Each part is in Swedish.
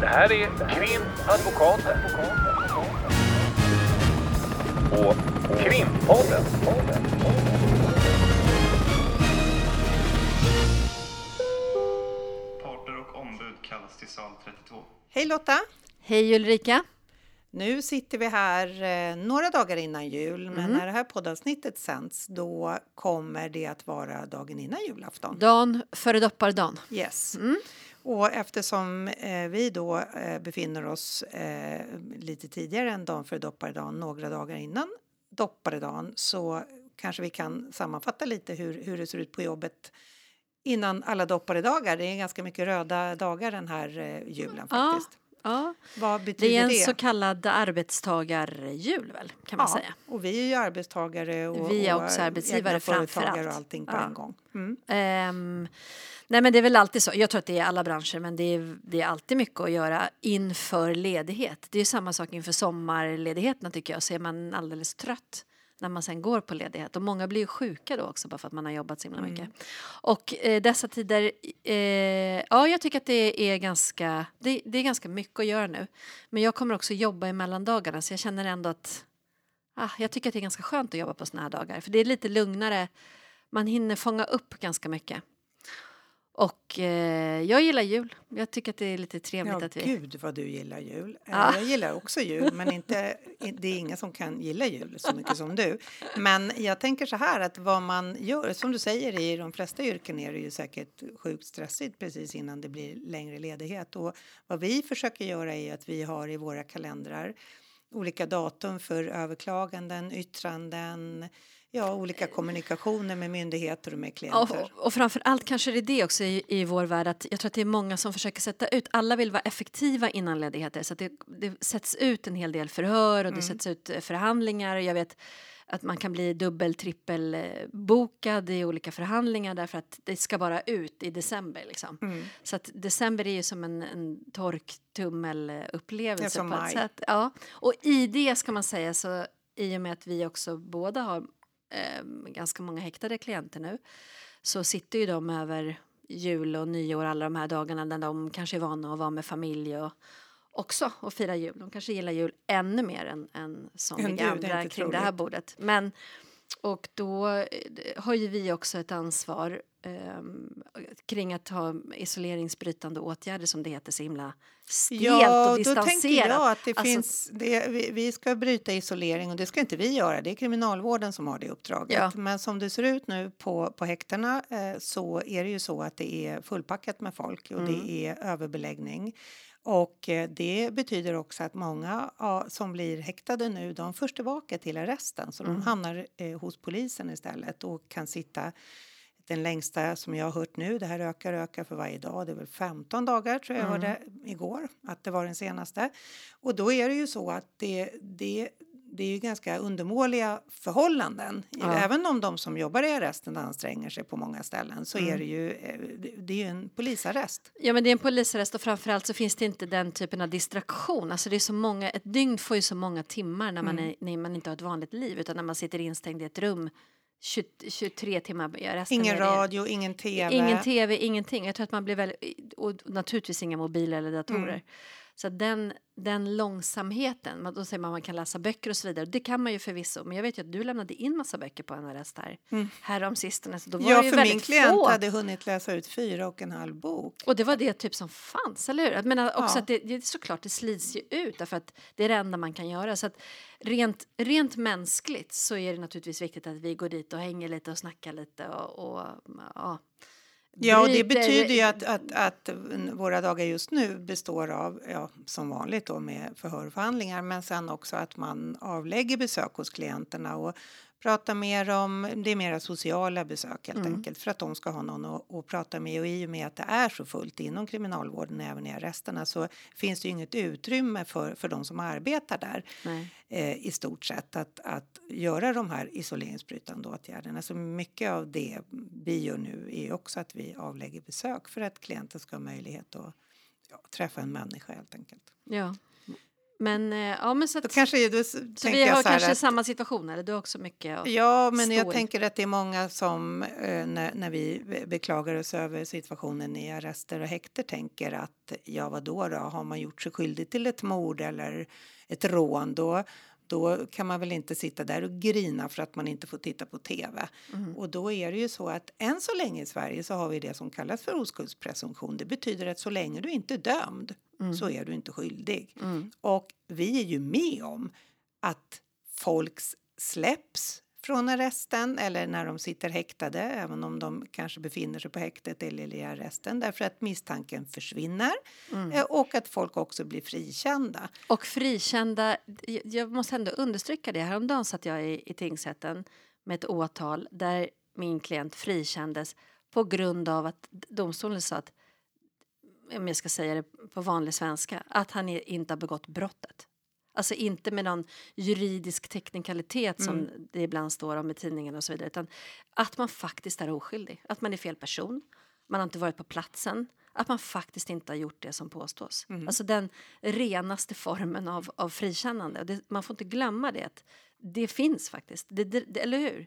Det här är Krimadvokaten. Och Krimpodden. Parter och ombud kallas till sal 32. Hej Lotta! Hej Ulrika! Nu sitter vi här eh, några dagar innan jul, men Mm. när det här poddavsnittet sänds då kommer det att vara dagen innan julafton. Dan före dopparedagen. Yes. Mm. Och eftersom eh, vi då eh, befinner oss eh, lite tidigare än dagen före dopparedagen, några dagar innan dopparedagen, så kanske vi kan sammanfatta lite hur, hur det ser ut på jobbet innan alla dopparedagar. Det är ganska mycket röda dagar den här eh, julen faktiskt. Ja, Vad betyder det är en det? så kallad arbetstagarjul väl, kan man säga. och vi är ju arbetstagare och, Vi är också arbetsgivare framför allt. och allting på Ja. en gång. Mm. Ehm, nej men det är väl alltid så, jag tror att det är alla branscher men det är, det är alltid mycket att göra inför ledighet. Det är samma sak inför sommarledigheterna tycker jag, så är man alldeles trött när man sen går på ledighet. Och många blir ju sjuka då också bara för att man har jobbat så himla mycket. Och eh, dessa tider, eh, ja jag tycker att det är ganska, det, det är ganska mycket att göra nu. Men jag kommer också jobba i mellandagarna så jag känner ändå att ah, jag tycker att det är ganska skönt att jobba på såna här dagar. För det är lite lugnare, man hinner fånga upp ganska mycket. Och eh, jag gillar jul. Jag tycker att det är lite trevligt Ja, att vi... gud vad du gillar jul. Eh, Ja. Jag gillar också jul, men inte, det är ingen som kan gilla jul så mycket som du. Men jag tänker så här att vad man gör, som du säger i de flesta yrken är det ju säkert sjukt stressigt precis innan det blir längre ledighet. Och vad vi försöker göra är att vi har i våra kalendrar olika datum för överklaganden, yttranden, ja, olika kommunikationer med myndigheter och med klienter. Och, och framför allt kanske det är det också i, i vår värld att jag tror att det är många som försöker sätta ut, alla vill vara effektiva innan ledigheter så att det, det sätts ut en hel del förhör och det sätts ut förhandlingar. Jag vet att man kan bli dubbel, trippel eh, bokad i olika förhandlingar därför att det ska bara ut i december liksom. Mm. Så att december är ju som en, en torktummelupplevelse på ett maj. sätt. Ja. Och i det ska man säga så i och med att vi också båda har eh, ganska många häktade klienter nu så sitter ju de över jul och nyår alla de här dagarna när de kanske är vana att vara med familj och också och fira jul. De kanske gillar jul ännu mer än, än som Än vi andra kring det här troligt. bordet. Men och då eh, har ju vi också ett ansvar ehm, kring att ha isoleringsbrytande åtgärder som det heter så himla stelt Ja, och då tänker distanserat. jag att det Alltså- finns, det, vi, vi ska bryta isolering och det ska inte vi göra, det är kriminalvården som har det uppdraget. Ja. Men som det ser ut nu på, på häktena eh, så är det ju så att det är fullpackat med folk och Mm. det är överbeläggning. Och eh, det betyder också att många som blir häktade nu, de förs tillbaka till arresten så Mm. de hamnar eh, hos polisen istället och kan sitta den längsta som jag har hört nu, det här ökar och ökar för varje dag, det är väl 15 dagar tror jag jag Mm. hörde igår att det var den senaste. Och då är det ju så att det, det, det är ju ganska undermåliga förhållanden. Ja. Även om de som jobbar i arresten anstränger sig på många ställen så Mm. är det ju, eh, det är ju en polisarrest. Ja men det är en polisarrest och framförallt så finns det inte den typen av distraktion. Alltså det är så många, ett dygn får ju så många timmar när man, Mm. är, när man inte har ett vanligt liv utan när man sitter instängd i ett rum 20, 23 timmar. Ingen radio, ingen tv. Ingen tv, ingenting. Jag tror att man blir väldigt, och naturligtvis inga mobiler eller datorer. Mm. Så den, den långsamheten, då säger man att man kan läsa böcker och så vidare. Det kan man ju förvisso. Men jag vet ju att du lämnade in massa böcker på en arrest här, här om sistone. Så då var Mm. Ja, det ju för min klient få. hade hunnit läsa ut fyra och en halv bok. Och det var det typ som fanns, eller hur? Jag menar också Ja. att det, det är såklart det slits ju ut därför att det är det enda man kan göra. Så att rent, rent mänskligt så är det naturligtvis viktigt att vi går dit och hänger lite och snackar lite och, och ja. Ja, och det betyder ju att, att, att våra dagar just nu består av, ja, som vanligt då med förhör och förhandlingar, men sen också att man avlägger besök hos klienterna och pratar mer om, det är mera sociala besök helt Mm. enkelt, för att de ska ha någon att, att prata med och i och med att det är så fullt inom kriminalvården, även i arresterna, så finns det ju inget utrymme för, för de som arbetar där eh, i stort sett att, att göra de här isoleringsbrytande åtgärderna. Så mycket av det vi gör nu är också att vi avlägger besök för att klienten ska ha möjlighet att ja, träffa en människa helt enkelt. Ja. Men, eh, ja, men så Då att, kanske, då s- så tänker vi har så kanske att, samma situation, eller du har också mycket? Ja, men jag i. tänker att det är många som eh, när, när vi be- beklagar oss över situationen i arrester och häkter tänker att ja, vad då, då? Har man gjort sig skyldig till ett mord eller ett rån då, då kan man väl inte sitta där och grina för att man inte får titta på tv. Och då är det ju så att än så länge i Sverige så har vi det som kallas för oskuldspresumtion. Det betyder att så länge du inte är dömd så är du inte skyldig. Och vi är ju med om att folk s- släpps från arresten eller när de sitter häktade, även om de kanske befinner sig på häktet eller i arresten, därför att misstanken försvinner eh, och att folk också blir frikända. Och frikända, jag- måste ändå understryka det. Häromdagen satt jag i, i tingsrätten med ett åtal där min klient frikändes på grund av att domstolen sa att, om jag ska säga det på vanlig svenska, att han inte har begått brottet. Alltså inte med någon juridisk teknikalitet som det ibland står om i tidningen och så vidare, utan att man faktiskt är oskyldig, att man är fel person, man har inte varit på platsen, att man faktiskt inte har gjort det som påstås. Alltså den renaste formen av, av frikännande. Det, man får inte glömma det, att det finns faktiskt, det, det, eller hur?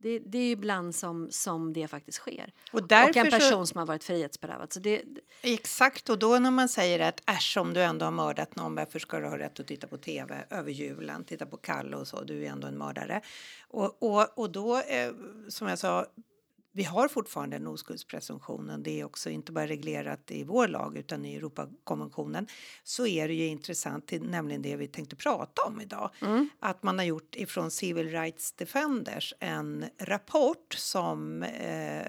Det, det är ibland som, som det faktiskt sker. Och Och en så- person som har varit frihetsberövad. Så det, Exakt, och då när man säger att äsch om du ändå har mördat någon, varför ska du ha rätt att titta på tv över julen, titta på Kalle och så, du är ändå en mördare. Och, och, och då, eh, som jag sa, vi har fortfarande en oskuldspresumtion. Det är också inte bara reglerat i vår lag utan i Europakonventionen. Så är det ju intressant, nämligen det vi tänkte prata om idag. Att man har gjort ifrån Civil Rights Defenders en rapport som eh,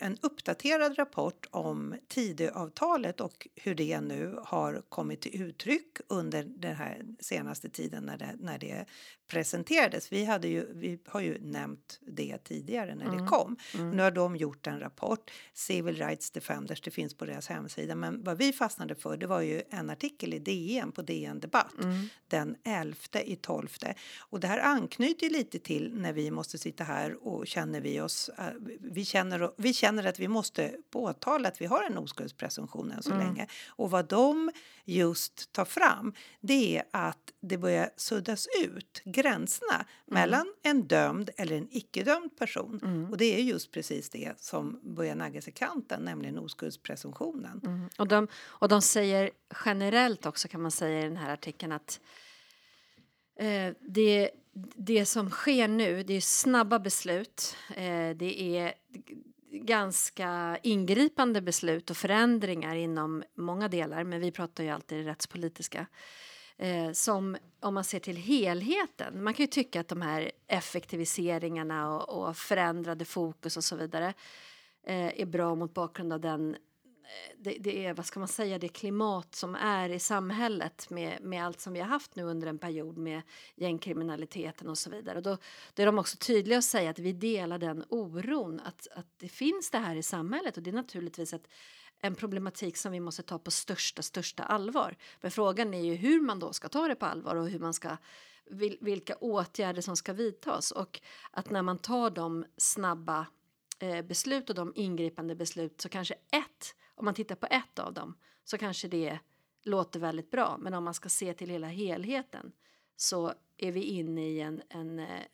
en uppdaterad rapport om Tidöavtalet och hur det nu har kommit till uttryck under den här senaste tiden när det, när det presenterades. Vi, hade ju, vi har ju nämnt det tidigare när det kom. Nu har de gjort en rapport, Civil Rights Defenders, det finns på deras hemsida. Men vad vi fastnade för det var ju en artikel i DN på DN Debatt den 11 i 12. Och det här anknyter lite till när vi måste sitta här och känner vi oss, eh, vi känner, vi känner att vi måste påtala att vi har en oskuldspresumtion än så länge. Och vad de just tar fram det är att det börjar suddas ut gränserna mellan en dömd eller en icke-dömd person. Och det är just precis det som börjar naggas i kanten, nämligen oskuldspresumtionen. Mm. Och de, och de säger generellt också kan man säga i den här artikeln att eh, det, det som sker nu det är snabba beslut. Eh, det är ganska ingripande beslut och förändringar inom många delar men vi pratar ju alltid det rättspolitiska. Eh, som om man ser till helheten, man kan ju tycka att de här effektiviseringarna och, och förändrade fokus och så vidare eh, är bra mot bakgrund av den eh, det, det är, vad ska man säga, det klimat som är i samhället med, med allt som vi har haft nu under en period med gängkriminaliteten och så vidare. Och då, då är de också tydliga att säga att vi delar den oron att, att det finns det här i samhället och det är naturligtvis ett, en problematik som vi måste ta på största, största allvar. Men frågan är ju hur man då ska ta det på allvar och hur man ska vil, vilka åtgärder som ska vidtas och att när man tar de snabba eh, beslut och de ingripande beslut så kanske ett, om man tittar på ett av dem så kanske det låter väldigt bra men om man ska se till hela helheten så är vi inne i en, en, eh,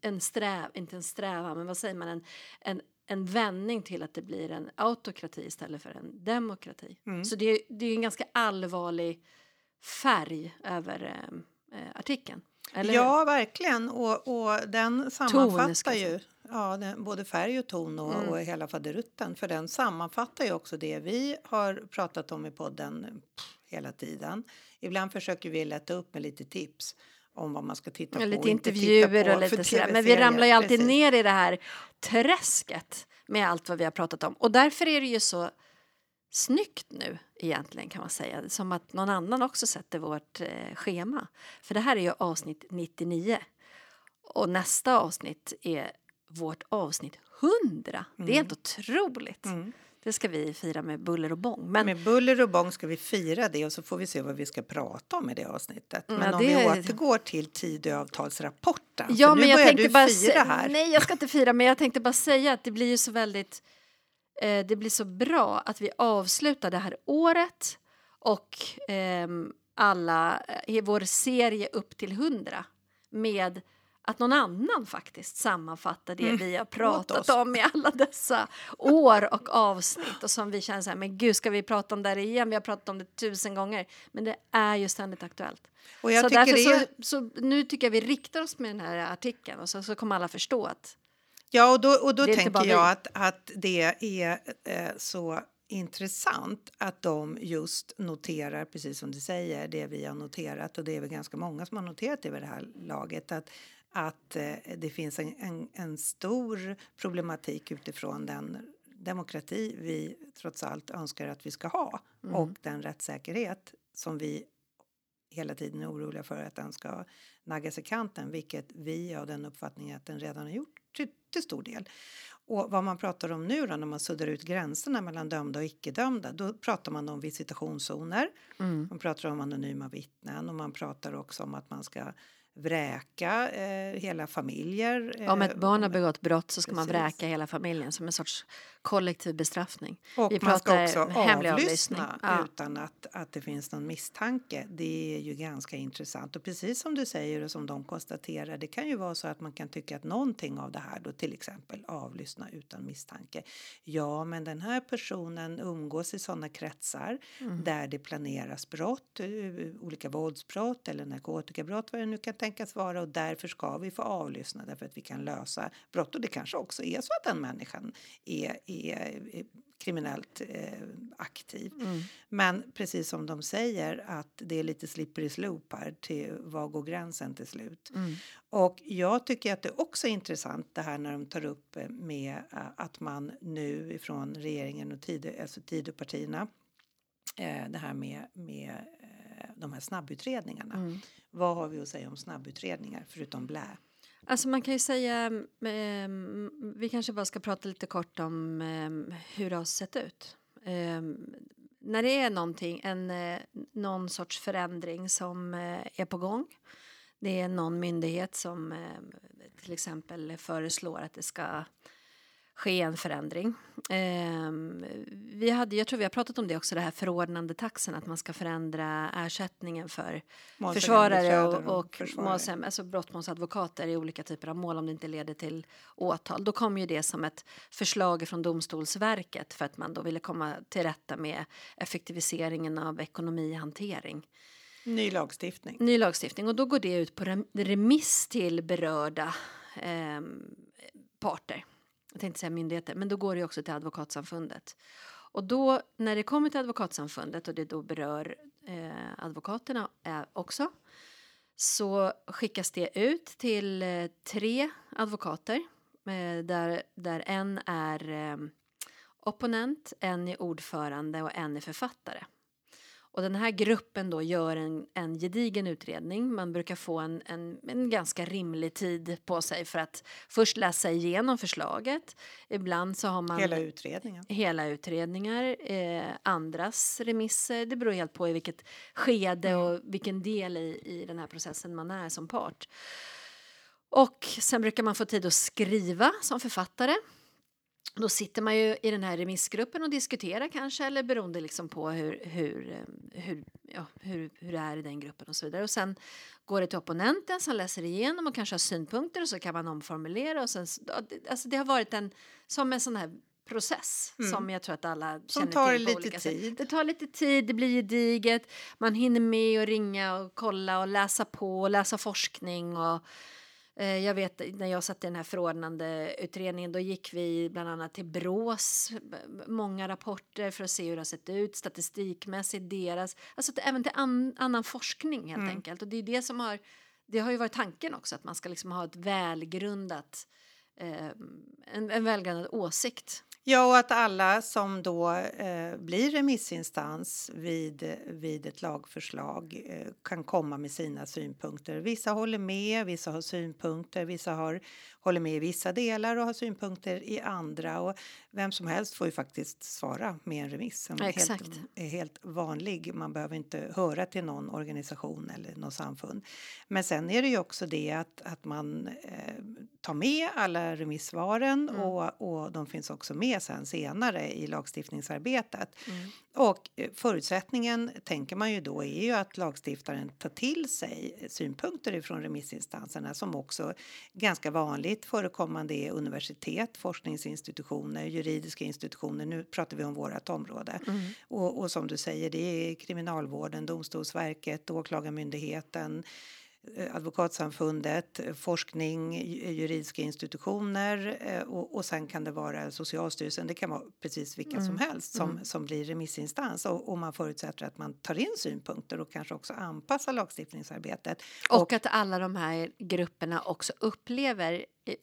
en sträv, inte en strävan men vad säger man, en, en, en vändning till att det blir en autokrati istället för en demokrati. Så det, är- det är en ganska allvarlig färg över eh, eh, artikeln. Eller? Ja, verkligen. Och, och den sammanfattar jag ju ja, den, både färg och ton och, Mm. och hela faderutten. För den sammanfattar ju också det vi har pratat om i podden hela tiden. Ibland försöker vi lätta upp med lite tips om vad man ska titta på. lite och inte intervjuer titta på och lite sådär. Men vi ramlar ju alltid Precis. ner i det här träsket med allt vad vi har pratat om. Och därför är det ju så snyggt nu egentligen kan man säga. Som att någon annan också sätter vårt eh, schema. För det här är ju avsnitt 99. Och nästa avsnitt är vårt avsnitt 100. Det är Mm. helt otroligt. Det ska vi fira med buller och bång. Men Med buller och bång ska vi fira det och så får vi se vad vi ska prata om i det avsnittet. Men Ja, om det- vi återgår till Tidöavtalsrapporten. Ja, för nu men jag börjar tänkte du bara fira här. Nej, jag ska inte fira, men jag tänkte bara säga att det blir ju så väldigt... Eh, det blir så bra att vi avslutar det här året och ehm, alla, eh, i vår serie upp till 100 med att någon annan faktiskt sammanfattar det vi har pratat om i alla dessa år och avsnitt och som vi känner så här, men gud ska vi prata om det här igen? Vi har pratat om det tusen gånger, men det är ju ständigt aktuellt. Och jag så tycker därför det så, så nu tycker jag vi riktar oss med den här artikeln och så, så kommer alla förstå att Ja, och då, och då tänker jag att, att det är eh, så intressant att de just noterar, precis som du säger, det vi har noterat och det är väl ganska många som har noterat det vid det här laget, att, att eh, det finns en, en, en stor problematik utifrån den demokrati vi trots allt önskar att vi ska ha och den rättssäkerhet som vi hela tiden är oroliga för att den ska naggas i kanten, vilket vi har den uppfattningen att den redan har gjort till, till stor del. Och vad man pratar om nu då, när man suddar ut gränserna mellan dömda och icke-dömda, då pratar man om visitationszoner, man pratar om anonyma vittnen och man pratar också om att man ska vräka eh, hela familjer. eh, om ett barn har begått brott så ska man precis. vräka hela familjen som en sorts kollektiv bestraffning. Och vi man ska också avlyssna Ja. utan att, att det finns någon misstanke. Det är ju ganska intressant. Och precis som du säger och som de konstaterar, det kan ju vara så att man kan tycka att någonting av det här då till exempel avlyssna utan misstanke. Ja, men den här personen umgås i sådana kretsar Mm. där det planeras brott, eh, olika våldsbrott eller narkotikabrott, vad det nu kan tänkas vara och därför ska vi få avlyssna därför att vi kan lösa brott och det kanske också är så att den människan är, är, är kriminellt eh, aktiv. Men precis som de säger att det är lite slippery slope här till var går gränsen till slut. Och jag tycker att det också är intressant det här när de tar upp eh, med eh, att man nu ifrån regeringen och tid, alltså Tidöpartierna eh, det här med, med de här snabbutredningarna. Vad har vi att säga om snabbutredningar förutom blä? Alltså man kan ju säga, ehm, vi kanske bara ska prata lite kort om ehm, hur det har sett ut. Ehm, när det är någonting, en, eh, någon sorts förändring som eh, är på gång. Det är någon myndighet som eh, till exempel föreslår att det ska ske en förändring. Ehm, vi hade, jag tror vi har pratat om det också, det här förordnande taxen, att man ska förändra ersättningen för försvarare och, och försvarare. målsäm- alltså brottmålsadvokater i olika typer av mål om det inte leder till åtal. Då kom ju det som ett förslag från Domstolsverket för att man då ville komma till rätta med effektiviseringen av ekonomihantering. Ny lagstiftning. Ny lagstiftning och då går det ut på rem- remiss till berörda ehm, parter. Jag tänkte säga myndigheter, men då går det också till Advokatsamfundet. Och då när det kommer till Advokatsamfundet och det då berör eh, advokaterna eh, också så skickas det ut till eh, tre advokater eh, där, där en är eh, opponent, en är ordförande och en är författare. Och den här gruppen då gör en, en gedigen utredning. Man brukar få en, en, en ganska rimlig tid på sig för att först läsa igenom förslaget. Ibland så har man Hela utredningen. hela utredningar, eh, andras remisser. Det beror helt på i vilket skede och vilken del i, i den här processen man är som part. Och sen brukar man få tid att skriva som författare. Då sitter man ju i den här remissgruppen och diskuterar kanske eller beroende liksom på hur, hur, eh, hur, ja, hur, hur det är i den gruppen och så vidare. Och sen går det till opponenten som läser igenom och kanske har synpunkter och så kan man omformulera och sen, alltså det har varit en, som en sån här process som jag tror att alla känner tar till lite olika tid. sätt. Det tar lite tid, det blir gediget, man hinner med att ringa och kolla och läsa på och läsa forskning och Jag vet när jag satt i den här förordnande utredningen då gick vi bland annat till Brås många rapporter för att se hur det har sett ut statistikmässigt deras, alltså även till an, annan forskning helt enkelt och det är det som har det har ju varit tanken också att man ska liksom ha ett välgrundat eh, en, en välgrundad åsikt. Ja, och att alla som då eh, blir remissinstans vid, vid ett lagförslag eh, kan komma med sina synpunkter. Vissa håller med, vissa har synpunkter, vissa har, håller med i vissa delar och har synpunkter i andra. Och vem som helst får ju faktiskt svara med en remiss som Ja, är helt, är helt vanlig. Man behöver inte höra till någon organisation eller något samfund. Men sen är det ju också det att, att man eh, tar med alla remissvaren och, och de finns också med med sen senare i lagstiftningsarbetet. Och eh, förutsättningen, tänker man ju då, är ju att lagstiftaren tar till sig synpunkter ifrån remissinstanserna som också ganska vanligt förekommande är universitet, forskningsinstitutioner, juridiska institutioner. Nu pratar vi om vårt område. Och, och som du säger, det är Kriminalvården, Domstolsverket, Åklagarmyndigheten, Advokatsamfundet, eh, forskning, ju- juridiska institutioner eh, och, och sen kan det vara Socialstyrelsen. Det kan vara precis vilka som helst som, som blir remissinstans och, och man förutsätter att man tar in synpunkter och kanske också anpassar lagstiftningsarbetet. Och, att alla de här grupperna också upplever eh,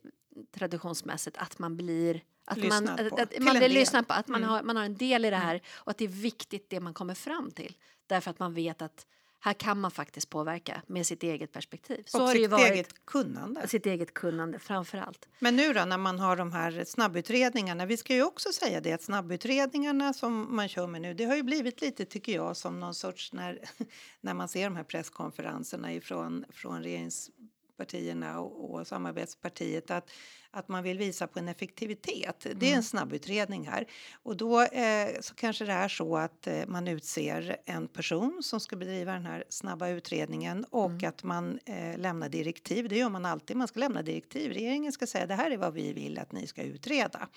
traditionsmässigt att man blir att man, Lyssnad att, på. att Till man blir lyssnad på, att man, Mm. har, man har en del i det här och att det är viktigt det man kommer fram till. Därför att man vet att här kan man faktiskt påverka med sitt eget perspektiv. Så och sitt varit. eget kunnande. Sitt eget kunnande framför allt. Men nu då när man har de här snabbutredningarna, vi ska ju också säga det att snabbutredningarna som man kör med nu, det har ju blivit lite tycker jag som någon sorts när, när man ser de här presskonferenserna ifrån från regeringspartierna och, och samarbetspartiet att, att man vill visa på en effektivitet. Det är en snabbutredning här och då eh, så kanske det är så att eh, man utser en person som ska bedriva den här snabba utredningen och att man eh, lämnar direktiv. Det gör man alltid. Man ska lämna direktiv. Regeringen ska säga det här är vad vi vill att ni ska utreda.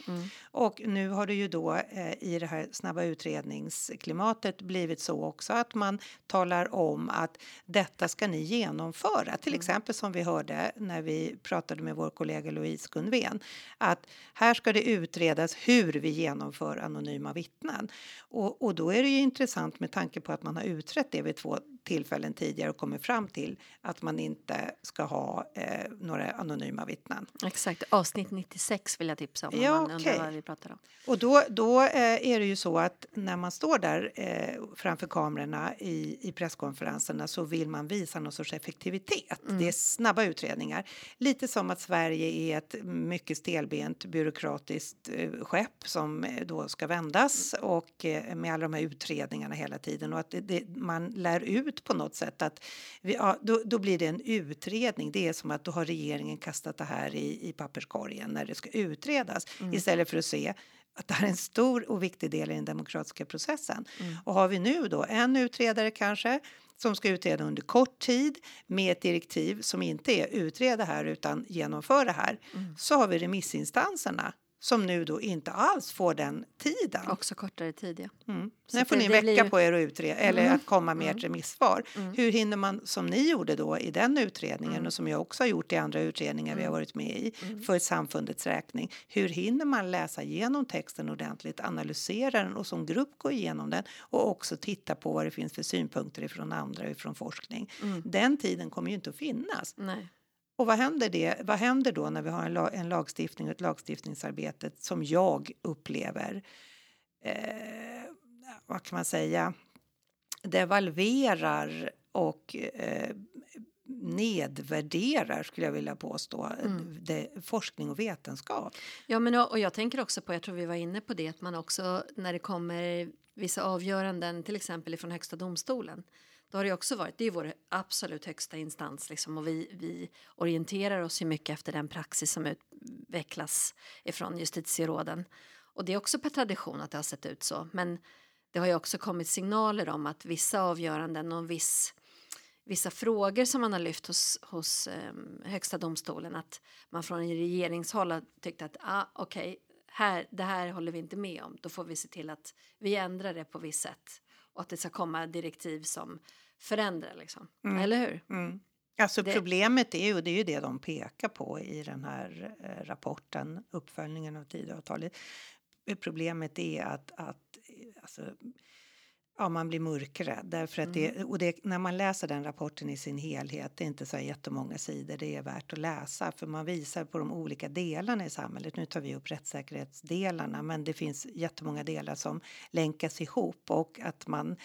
Och nu har det ju då eh, i det här snabba utredningsklimatet blivit så också att man talar om att detta ska ni genomföra. Till exempel som vi hörde när vi pratade med vår kollega Louise Gunven att här ska det utredas hur vi genomför anonyma vittnen. Och, och då är det ju intressant med tanke på att man har utrett det vid två tillfällen tidigare och kommit fram till att man inte ska ha eh, några anonyma vittnen. Exakt. Avsnitt 96 vill jag tipsa om. Ja, om okej. vad vi pratar om. Och då, då eh, är det ju så att när man står där eh, framför kamerorna i, i presskonferenserna så vill man visa någon sorts effektivitet. Det är snabba utredningar. Lite som att Sverige är ett mycket stelbent byråkratiskt eh, skepp som eh, då ska vändas och eh, med alla de här utredningarna hela tiden och att det, det, man lär ut på något sätt att vi, ja, då, då blir det en utredning. Det är som att då har regeringen kastat det här i, i papperskorgen när det ska utredas istället för att se att det här är en stor och viktig del i den demokratiska processen. Och har vi nu då en utredare kanske som ska utreda under kort tid med ett direktiv som inte är utreda här utan genomföra det här så har vi remissinstanserna som nu då inte alls får den tiden. Också kortare tid, ja. Mm. Sen får det- ni en vecka ju- Mm. på er att utreda eller att komma med ert remissvar. Hur hinner man, som ni gjorde då i den utredningen Mm. och som jag också har gjort i andra utredningar vi har varit med i för samfundets räkning. Hur hinner man läsa igenom texten ordentligt, analysera den och som grupp gå igenom den och också titta på vad det finns för synpunkter ifrån andra ifrån forskning. Mm. Den tiden kommer ju inte att finnas. Nej. Och vad händer, det, vad händer då när vi har en, la, en lagstiftning och ett lagstiftningsarbete som jag upplever, eh, vad kan man säga, devalverar och eh, nedvärderar, skulle jag vilja påstå, det, forskning och vetenskap. Ja, men och jag tänker också på, jag tror vi var inne på det, att man också när det kommer vissa avgöranden, till exempel från Högsta domstolen, då har det också varit, det är vår absolut högsta instans liksom, och vi, vi orienterar oss ju mycket efter den praxis som utvecklas ifrån justitieråden. Och det är också per tradition att det har sett ut så, men det har ju också kommit signaler om att vissa avgöranden och viss vissa frågor som man har lyft hos, hos eh, Högsta domstolen att man från regeringshåll har tyckt att ah, okej, här, det här håller vi inte med om. Då får vi se till att vi ändrar det på visst sätt och att det ska komma direktiv som förändrar. Liksom. Eller hur? Mm. Alltså Det- problemet är ju, det är ju det de pekar på i den här eh, rapporten, uppföljningen av Tidöavtalet. Problemet är att, att alltså, ja, man blir mörkrädd. Därför att det, och det, när man läser den rapporten i sin helhet, det är inte så jättemånga sidor, det är värt att läsa. För man visar på de olika delarna i samhället. Nu tar vi upp rättssäkerhetsdelarna, men det finns jättemånga delar som länkas ihop och att man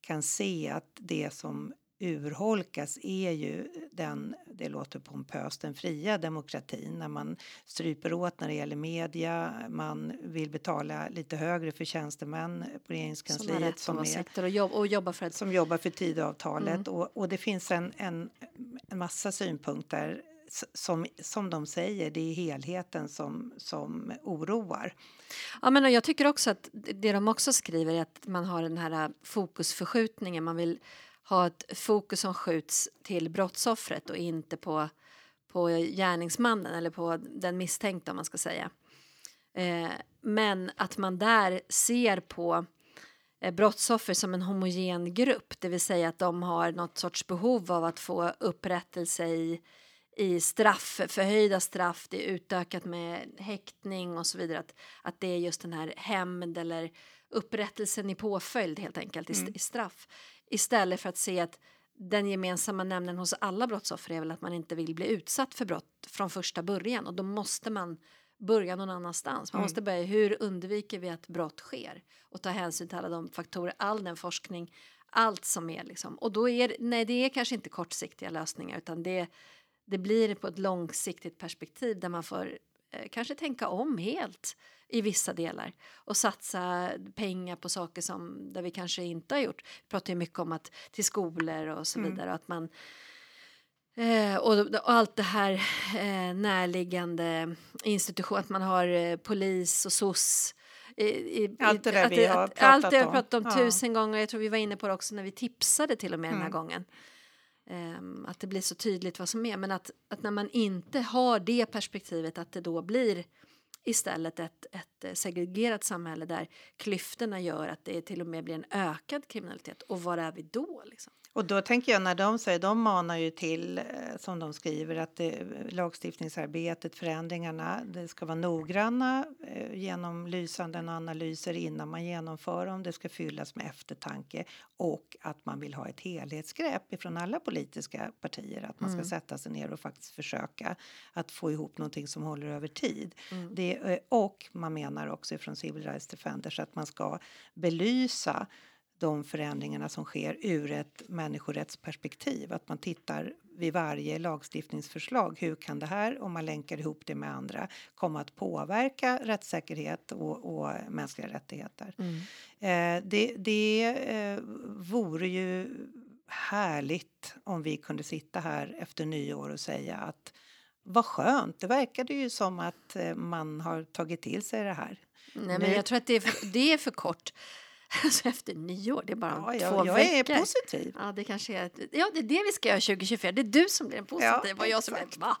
kan se att det som urholkas är ju den, det låter pompöst, den fria demokratin när man stryper åt när det gäller media, man vill betala lite högre för tjänstemän på Som regeringskansliet rätt som, är, och, jobb, och jobba för att... som jobbar för Tidöavtalet Mm. och, och det finns en, en, en massa synpunkter som, som de säger, det är helheten som, som oroar. Ja, men jag tycker också att det de också skriver är att man har den här fokusförskjutningen. Man vill ha ett fokus som skjuts till brottsoffret och inte på, på gärningsmannen eller på den misstänkta om man ska säga. Eh, men att man där ser på eh, brottsoffer som en homogen grupp, det vill säga att de har något sorts behov av att få upprättelse i, i straff, förhöjda straff, det är utökat med häktning och så vidare. Att, att det är just den här hämnd eller upprättelsen i påföljd helt enkelt, i, i straff. Istället för att se att den gemensamma nämnden hos alla brottsoffer är väl att man inte vill bli utsatt för brott från första början och då måste man börja någon annanstans. Man måste börja hur undviker vi att brott sker och ta hänsyn till alla de faktorer, all den forskning, allt som är liksom. Och då är nej, det är kanske inte kortsiktiga lösningar utan det, det blir på ett långsiktigt perspektiv där man får kanske tänka om helt i vissa delar och satsa pengar på saker som där vi kanske inte har gjort. Vi pratar ju mycket om att till skolor och så vidare att man Eh, och, och allt det här eh, närliggande institution, att man har eh, polis och SOS. I, i, Allt det där att vi har att- pratat Allt det om. pratat om Ja. tusen gånger. Jag tror vi var inne på det också när vi tipsade till och med den här Mm. gången. Ehm, att det blir så tydligt vad som är. Men att, att när man inte har det perspektivet att det då blir istället ett, ett eh, segregerat samhälle där klyftorna gör att det till och med blir en ökad kriminalitet. Och var är vi då? Liksom? Och då tänker jag när de säger, de manar ju till, eh, som de skriver, att det, lagstiftningsarbetet, förändringarna, det ska vara noggranna, eh, genomlysande och analyser innan man genomför dem. Det ska fyllas med eftertanke och att man vill ha ett helhetsgrepp ifrån alla politiska partier, att man ska sätta sig ner och faktiskt försöka att få ihop någonting som håller över tid. Det, eh, och man menar också från Civil Rights Defenders att man ska belysa de förändringarna som sker ur ett människorättsperspektiv. Att man tittar vid varje lagstiftningsförslag. Hur kan det här, om man länkar ihop det med andra, komma att påverka rättssäkerhet och, och mänskliga rättigheter? Eh, det det eh, vore ju härligt om vi kunde sitta här efter nyår och säga att vad skönt, det verkade ju som att eh, man har tagit till sig det här. Nej, men jag tror att det är för, det är för kort. Alltså efter nyår, det är bara om Ja, två jag, jag veckor. är positiv. Ja, det kanske är, ja, det är det vi ska göra 2024. Det är du som blir en positiv och jag som är va?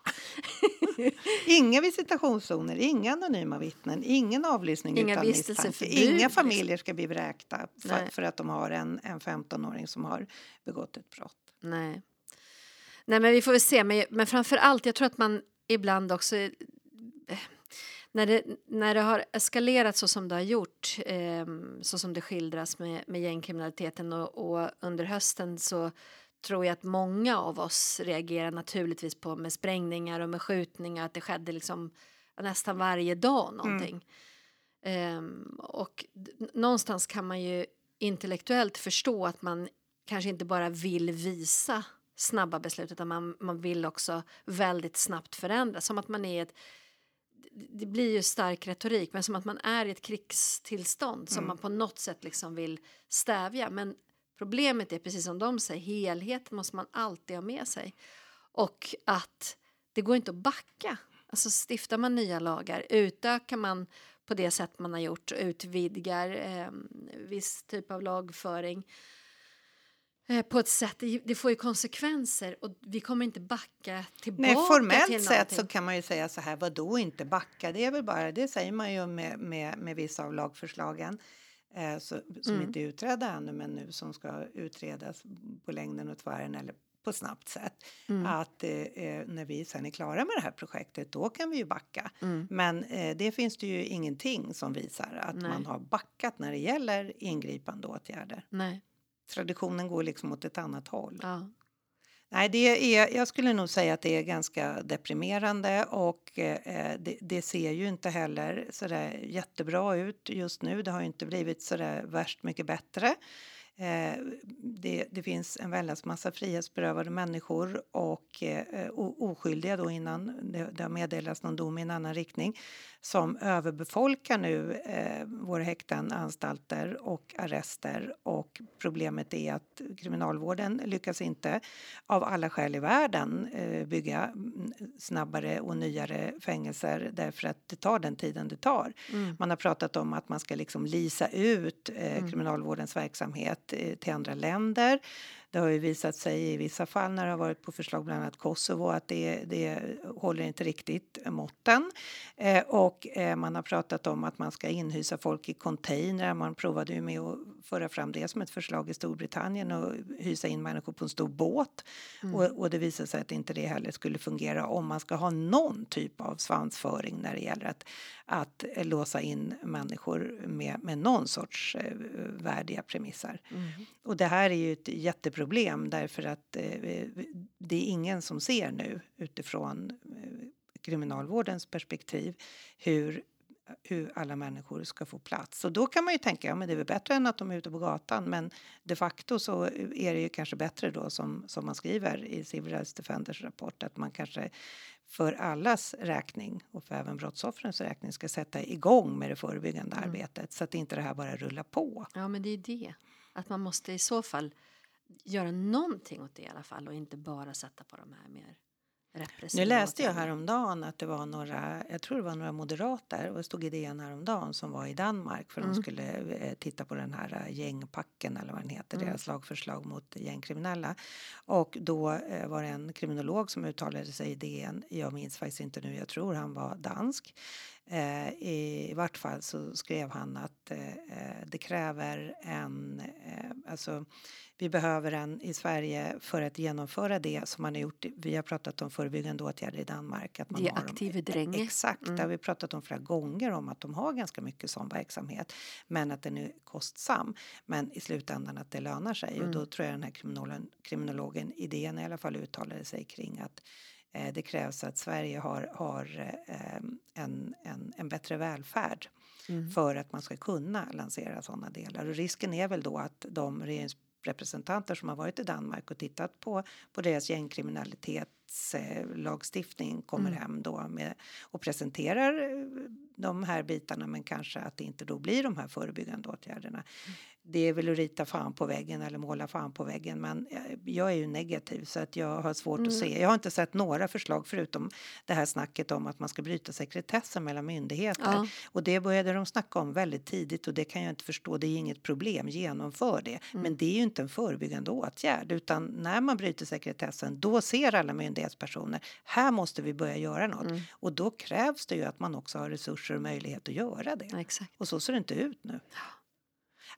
Inga visitationszoner, inga anonyma vittnen, ingen avlyssning Inga utan misstanke. Inga liksom. familjer ska bli vräkta för, för att de har en, en 15-åring som har begått ett brott. Nej. Nej, men vi får väl se. Men, men framför allt, jag tror att man ibland också... eh, När det, när det har eskalerat så som det har gjort, eh, så som det skildras med, med gängkriminaliteten och, och under hösten så tror jag att många av oss reagerar naturligtvis på med sprängningar och med skjutningar, att det skedde liksom nästan varje dag någonting. Ehm, och d- någonstans kan man ju intellektuellt förstå att man kanske inte bara vill visa snabba beslut utan man, man vill också väldigt snabbt förändra. Som att man är ett, det blir ju stark retorik, men som att man är i ett krigstillstånd som man på något sätt liksom vill stävja. Men problemet är precis som de säger, helheten måste man alltid ha med sig. Och att det går inte att backa. Alltså stiftar man nya lagar, utökar man på det sätt man har gjort, utvidgar eh, viss typ av lagföring på ett sätt, det, får ju konsekvenser och vi kommer inte backa tillbaka Nej, formellt till sett så kan man ju säga så här, vad då inte backa? Det är väl bara, det säger man ju med, med, med vissa av lagförslagen eh, så, som Mm. inte är utredda ännu men nu som ska utredas på längden och tvären eller på snabbt sätt. Mm. Att eh, eh, när vi sen är klara med det här projektet då kan vi ju backa. Mm. Men eh, det finns det ju ingenting som visar att Nej. man har backat när det gäller ingripande åtgärder. Nej, Traditionen går liksom åt ett annat håll. ja. Nej, det är, jag skulle nog säga att det är ganska deprimerande och eh, det, det ser ju inte heller så där jättebra ut just nu. Det har ju inte blivit så där värst mycket bättre. Eh, det, det finns en väldans massa frihetsberövade människor och eh, oskyldiga då innan det, det har meddelats någon dom i en annan riktning som överbefolkar nu eh, våra häkten, anstalter och arrester och problemet är att kriminalvården lyckas inte av alla skäl i världen eh, bygga mm, snabbare och nyare fängelser därför att det tar den tiden det tar. Mm. Man har pratat om att man ska liksom lisa ut eh, kriminalvårdens verksamhet Eh, till andra länder. Det har ju visat sig i vissa fall när det har varit på förslag bland annat Kosovo att det, det håller inte riktigt måtten. Eh, och eh, man har pratat om att man ska inhysa folk i containrar. Man provade ju med att föra fram det som ett förslag i Storbritannien och hysa in människor på en stor båt. Och, och det visade sig att inte det heller skulle fungera om man ska ha någon typ av svansföring när det gäller att, att låsa in människor med, med någon sorts eh, värdiga premisser. Och det här är ju ett jätteproblem därför att eh, det är ingen som ser nu utifrån eh, kriminalvårdens perspektiv hur hur alla människor ska få plats. Och då kan man ju tänka, ja men det är väl bättre än att de är ute på gatan. Men de facto så är det ju kanske bättre då som, som man skriver i Civil Rights Defenders rapport att man kanske för allas räkning och för även brottsoffrens räkning ska sätta igång med det förebyggande arbetet så att inte det här bara rullar på. Ja, men det är det. Att man måste i så fall göra någonting åt det i alla fall och inte bara sätta på de här mer repressiva Nu läste jag häromdagen att det var några, jag tror det var några moderater och det stod i DN häromdagen som var i Danmark för Mm. de skulle eh, titta på den här eh, gängpacken eller vad den heter, Mm. deras lagförslag mot gängkriminella. Och då eh, var det en kriminolog som uttalade sig i DN, jag minns faktiskt inte nu, jag tror han var dansk. Eh, i, vart fall så skrev han att eh, eh, det kräver en, eh, alltså vi behöver en i Sverige för att genomföra det som man har gjort. Vi har pratat om förebyggande åtgärder i Danmark. Att man Det dem- aktive dränge. Exakt, Mm. det har vi pratat om flera gånger om att de har ganska mycket sån verksamhet. Men att den är kostsam. Men i slutändan att det lönar sig. Och då tror jag den här kriminologen, kriminologen idén i alla fall uttalade sig kring att eh, det krävs att Sverige har, har eh, en, en, en bättre välfärd för att man ska kunna lansera sådana delar. Och risken är väl då att de regeringsrepresentanter som har varit i Danmark och tittat på, på deras gängkriminalitetslagstiftning kommer hem då med, och presenterar eh, de här bitarna men kanske att det inte då blir de här förebyggande åtgärderna. Det är väl att rita fan på väggen eller måla fan på väggen men jag är ju negativ så att jag har svårt att se. Jag har inte sett några förslag förutom det här snacket om att man ska bryta sekretessen mellan myndigheter. Ja. Och det började de snacka om väldigt tidigt och det kan jag inte förstå. Det är inget problem, genomför det. Men det är ju inte en förebyggande åtgärd utan när man bryter sekretessen då ser alla myndighetspersoner här måste vi börja göra något. Och då krävs det ju att man också har resurser och möjlighet att göra det. Ja. Och så ser det inte ut nu.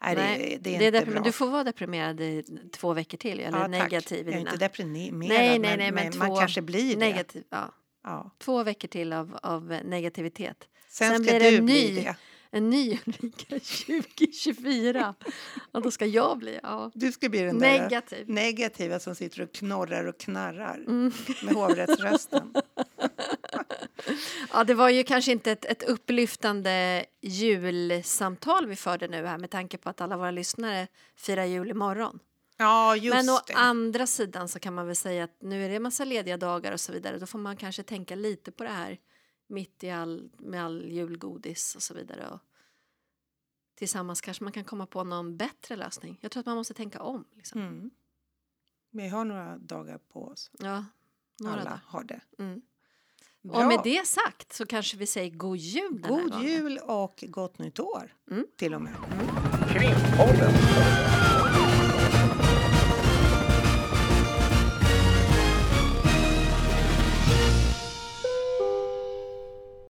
Nej, Nej, det, det är det är inte deprim- bra. Du får vara deprimerad i två veckor till eller Ja, tack. negativ i Jag är inte deprimerad nej, nej, nej, men, men man kanske blir det. Negativ, ja. Ja. Två veckor till av, av negativitet. Sen, Sen blir det du en bli ny. det. En ny Ulrika 2024. Och då ska jag bli ja. Du ska bli den där negativ. negativa som sitter och knorrar och knarrar Mm. med hovrättsrösten. Ja, det var ju kanske inte ett, ett upplyftande julsamtal vi förde nu här med tanke på att alla våra lyssnare firar jul imorgon. Ja, just Men å det. andra sidan så kan man väl säga att nu är det massa lediga dagar och så vidare. Då får man kanske tänka lite på det här mitt i all, med all julgodis och så vidare. Och tillsammans kanske man kan komma på någon bättre lösning. Jag tror att man måste tänka om. Liksom. Mm. Vi har några dagar på oss. Ja, några Alla dagar. har det. Mm. Bra. Och med det sagt så kanske vi säger god jul den här God gången. jul och gott nytt år Mm. till och med. Krimpodden.